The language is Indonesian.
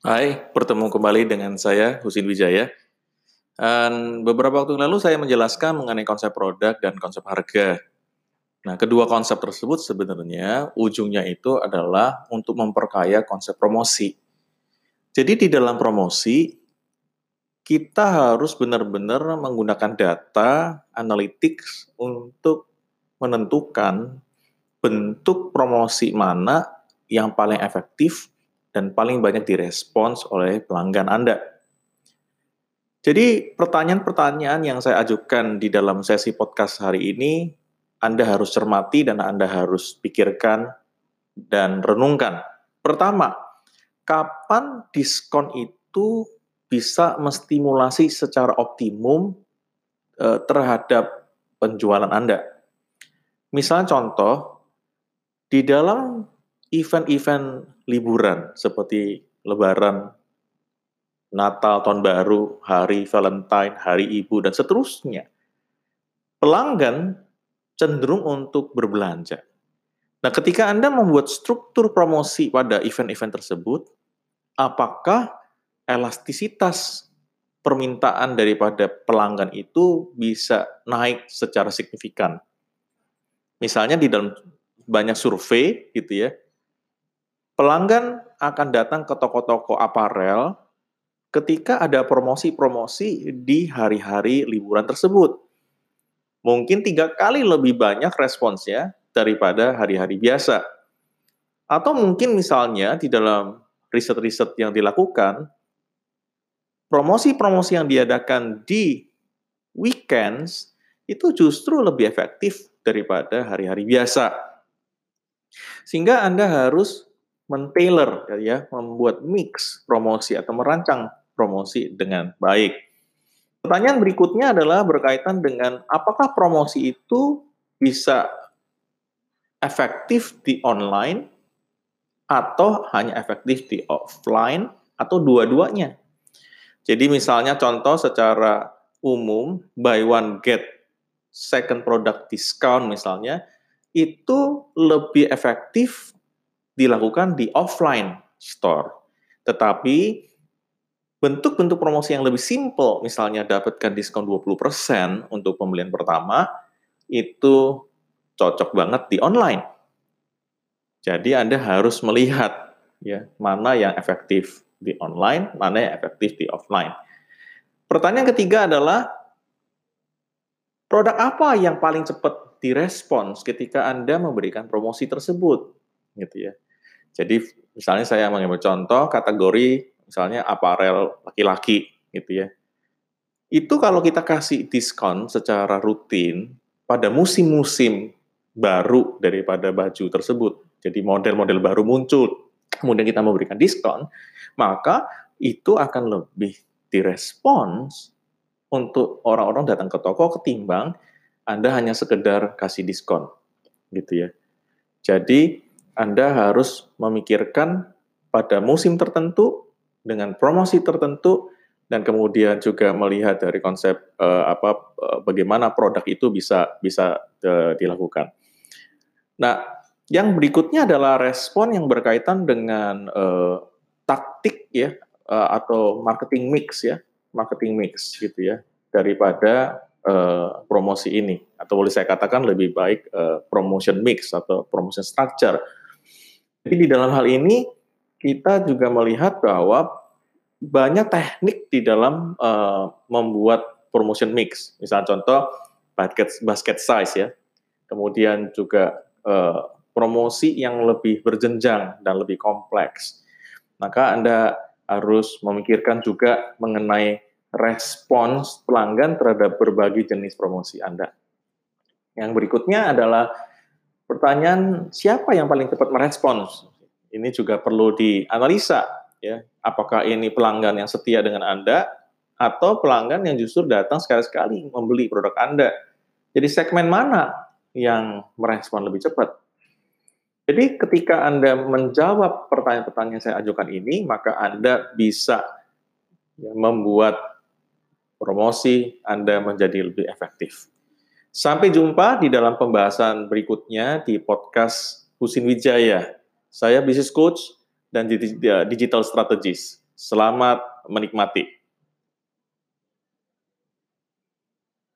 Hai, bertemu kembali dengan saya Husin Wijaya. Dan beberapa waktu lalu saya menjelaskan mengenai konsep produk dan konsep harga. Nah, kedua konsep tersebut sebenarnya ujungnya itu adalah untuk memperkaya konsep promosi. Jadi di dalam promosi kita harus benar-benar menggunakan data analytics untuk menentukan bentuk promosi mana yang paling efektif dan paling banyak direspons oleh pelanggan Anda. Jadi pertanyaan-pertanyaan yang saya ajukan di dalam sesi podcast hari ini, Anda harus cermati dan Anda harus pikirkan dan renungkan. Pertama, kapan diskon itu bisa menstimulasi secara optimum eh, terhadap penjualan Anda? Misalnya contoh, di dalam event-event liburan seperti Lebaran, Natal, Tahun Baru, Hari Valentine, Hari Ibu, dan seterusnya, pelanggan cenderung untuk berbelanja. Nah, ketika Anda membuat struktur promosi pada event-event tersebut, apakah elastisitas permintaan daripada pelanggan itu bisa naik secara signifikan? Misalnya di dalam banyak survei gitu ya, pelanggan akan datang ke toko-toko aparel ketika ada promosi-promosi di hari-hari liburan tersebut. Mungkin tiga kali lebih banyak responsnya daripada hari-hari biasa. Atau mungkin misalnya di dalam riset-riset yang dilakukan, promosi-promosi yang diadakan di weekends itu justru lebih efektif daripada hari-hari biasa. Sehingga Anda harus men-tailor ya, membuat mix promosi atau merancang promosi dengan baik. Pertanyaan berikutnya adalah berkaitan dengan apakah promosi itu bisa efektif di online atau hanya efektif di offline atau dua-duanya. Jadi misalnya contoh secara umum buy one get second product discount misalnya itu lebih efektif dilakukan di offline store. Tetapi bentuk-bentuk promosi yang lebih simple, misalnya dapatkan diskon 20% untuk pembelian pertama, itu cocok banget di online. Jadi Anda harus melihat ya mana yang efektif di online, mana yang efektif di offline. Pertanyaan ketiga adalah produk apa yang paling cepat direspons ketika Anda memberikan promosi tersebut, gitu ya. Jadi misalnya saya mengambil contoh kategori misalnya aparel laki-laki gitu ya. Itu kalau kita kasih diskon secara rutin pada musim-musim baru daripada baju tersebut. Jadi model-model baru muncul, kemudian kita memberikan diskon, maka itu akan lebih direspons untuk orang-orang datang ke toko ketimbang Anda hanya sekedar kasih diskon gitu ya. Jadi anda harus memikirkan pada musim tertentu dengan promosi tertentu dan kemudian juga melihat dari konsep uh, apa uh, bagaimana produk itu bisa bisa uh, dilakukan. Nah, yang berikutnya adalah respon yang berkaitan dengan uh, taktik ya atau marketing mix ya, marketing mix gitu ya daripada uh, promosi ini atau boleh saya katakan lebih baik uh, promotion mix atau promotion structure jadi di dalam hal ini kita juga melihat bahwa banyak teknik di dalam uh, membuat promotion mix. Misalnya contoh basket basket size ya. Kemudian juga uh, promosi yang lebih berjenjang dan lebih kompleks. Maka Anda harus memikirkan juga mengenai respons pelanggan terhadap berbagai jenis promosi Anda. Yang berikutnya adalah Pertanyaan siapa yang paling cepat merespons? Ini juga perlu dianalisa ya. Apakah ini pelanggan yang setia dengan Anda atau pelanggan yang justru datang sekali-sekali membeli produk Anda? Jadi segmen mana yang merespon lebih cepat? Jadi ketika Anda menjawab pertanyaan-pertanyaan yang saya ajukan ini, maka Anda bisa ya, membuat promosi Anda menjadi lebih efektif. Sampai jumpa di dalam pembahasan berikutnya di podcast Husin Wijaya. Saya business coach dan digital strategist. Selamat menikmati.